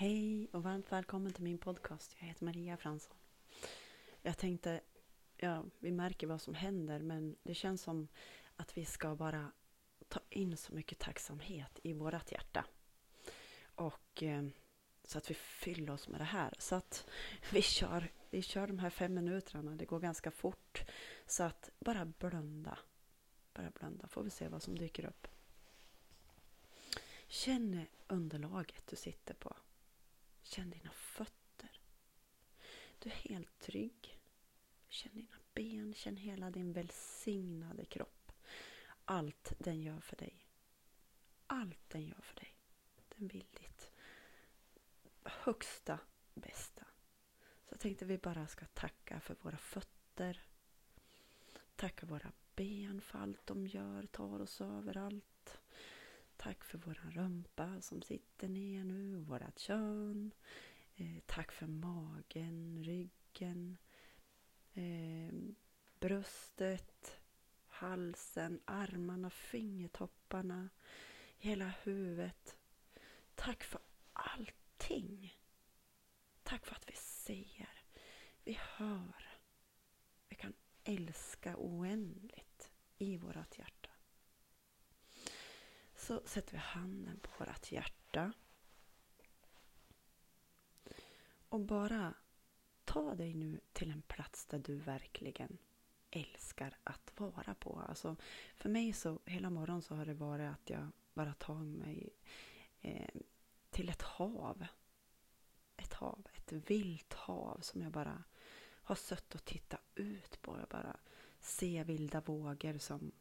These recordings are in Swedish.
Hej och varmt välkommen till min podcast. Jag heter Maria Fransson. Jag tänkte, ja, vi märker vad som händer men det känns som att vi ska bara ta in så mycket tacksamhet i vårat hjärta. Och eh, så att vi fyller oss med det här. Så att vi kör, vi kör de här fem minuterna. Det går ganska fort. Så att bara blunda. Bara blunda. Får vi se vad som dyker upp. Känn underlaget du sitter på. Känn dina fötter. Du är helt trygg. Känn dina ben, känn hela din välsignade kropp. Allt den gör för dig. Allt den gör för dig. Den vill ditt högsta bästa. Så jag tänkte vi bara ska tacka för våra fötter. Tacka våra ben för allt de gör, tar oss överallt. Tack för våran rumpa som sitter ner nu, vårat kön. Eh, tack för magen, ryggen, eh, bröstet, halsen, armarna, fingertopparna, hela huvudet. Tack för allting. Tack för att vi ser, vi hör. Vi kan älska oändligt i vårt hjärta så sätter vi handen på vårt hjärta. Och bara ta dig nu till en plats där du verkligen älskar att vara på. Alltså, för mig så hela morgonen så har det varit att jag bara tar mig eh, till ett hav. Ett hav, ett vilt hav som jag bara har sött och tittat ut på. Jag bara ser vilda vågor som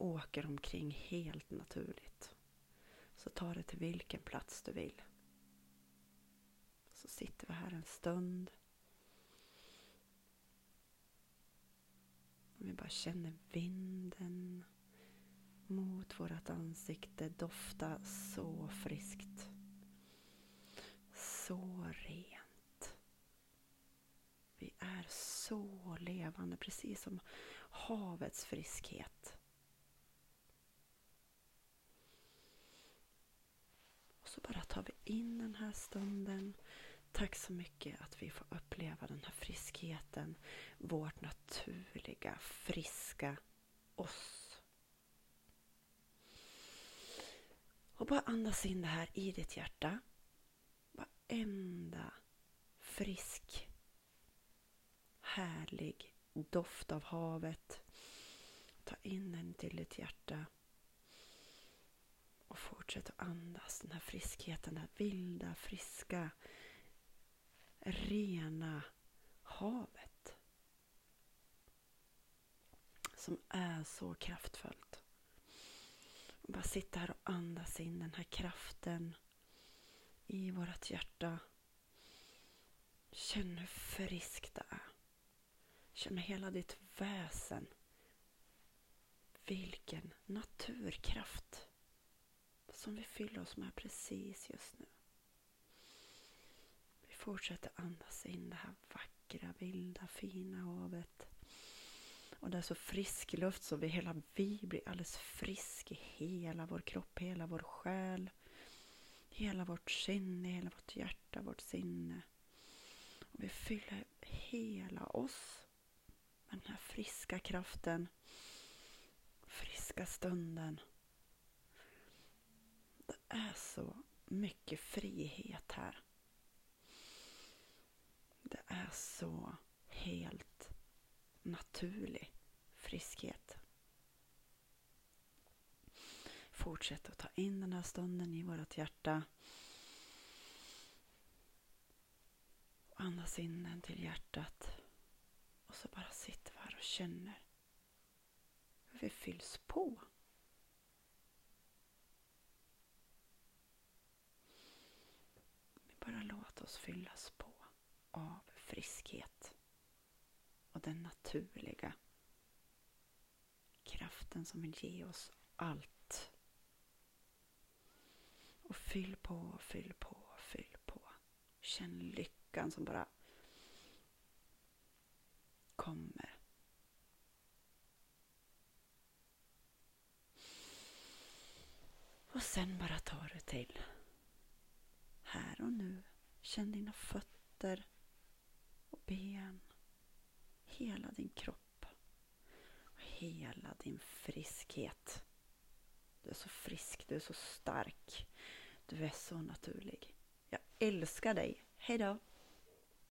åker omkring helt naturligt. Så ta det till vilken plats du vill. Så sitter vi här en stund. Vi bara känner vinden mot vårt ansikte dofta så friskt. Så rent. Vi är så levande, precis som havets friskhet. så bara tar vi in den här stunden. Tack så mycket att vi får uppleva den här friskheten. Vårt naturliga, friska oss. Och bara andas in det här i ditt hjärta. Varenda frisk, härlig doft av havet. Ta in den till ditt hjärta. Och fortsätt att andas den här friskheten, det här vilda, friska, rena havet. Som är så kraftfullt. Och bara sitta här och andas in den här kraften i vårt hjärta. Känn hur friskt det är. Känn med hela ditt väsen. Vilken naturkraft som vi fyller oss med precis just nu. Vi fortsätter andas in det här vackra, vilda, fina havet. Och det är så frisk luft så vi hela vi blir alldeles frisk i hela vår kropp, hela vår själ. Hela vårt sinne, hela vårt hjärta, vårt sinne. Och vi fyller hela oss med den här friska kraften, friska stunden är så mycket frihet här. Det är så helt naturlig friskhet. Fortsätt att ta in den här stunden i vårt hjärta. Andas in den till hjärtat. Och så bara sitter vi här och känner hur vi fylls på. Bara låt oss fyllas på av friskhet och den naturliga kraften som vill ge oss allt. Och fyll på, fyll på, fyll på. Känn lyckan som bara kommer. Och sen bara tar du till här och nu Känn dina fötter och ben. Hela din kropp. Och hela din friskhet. Du är så frisk, du är så stark. Du är så naturlig. Jag älskar dig. Hejdå!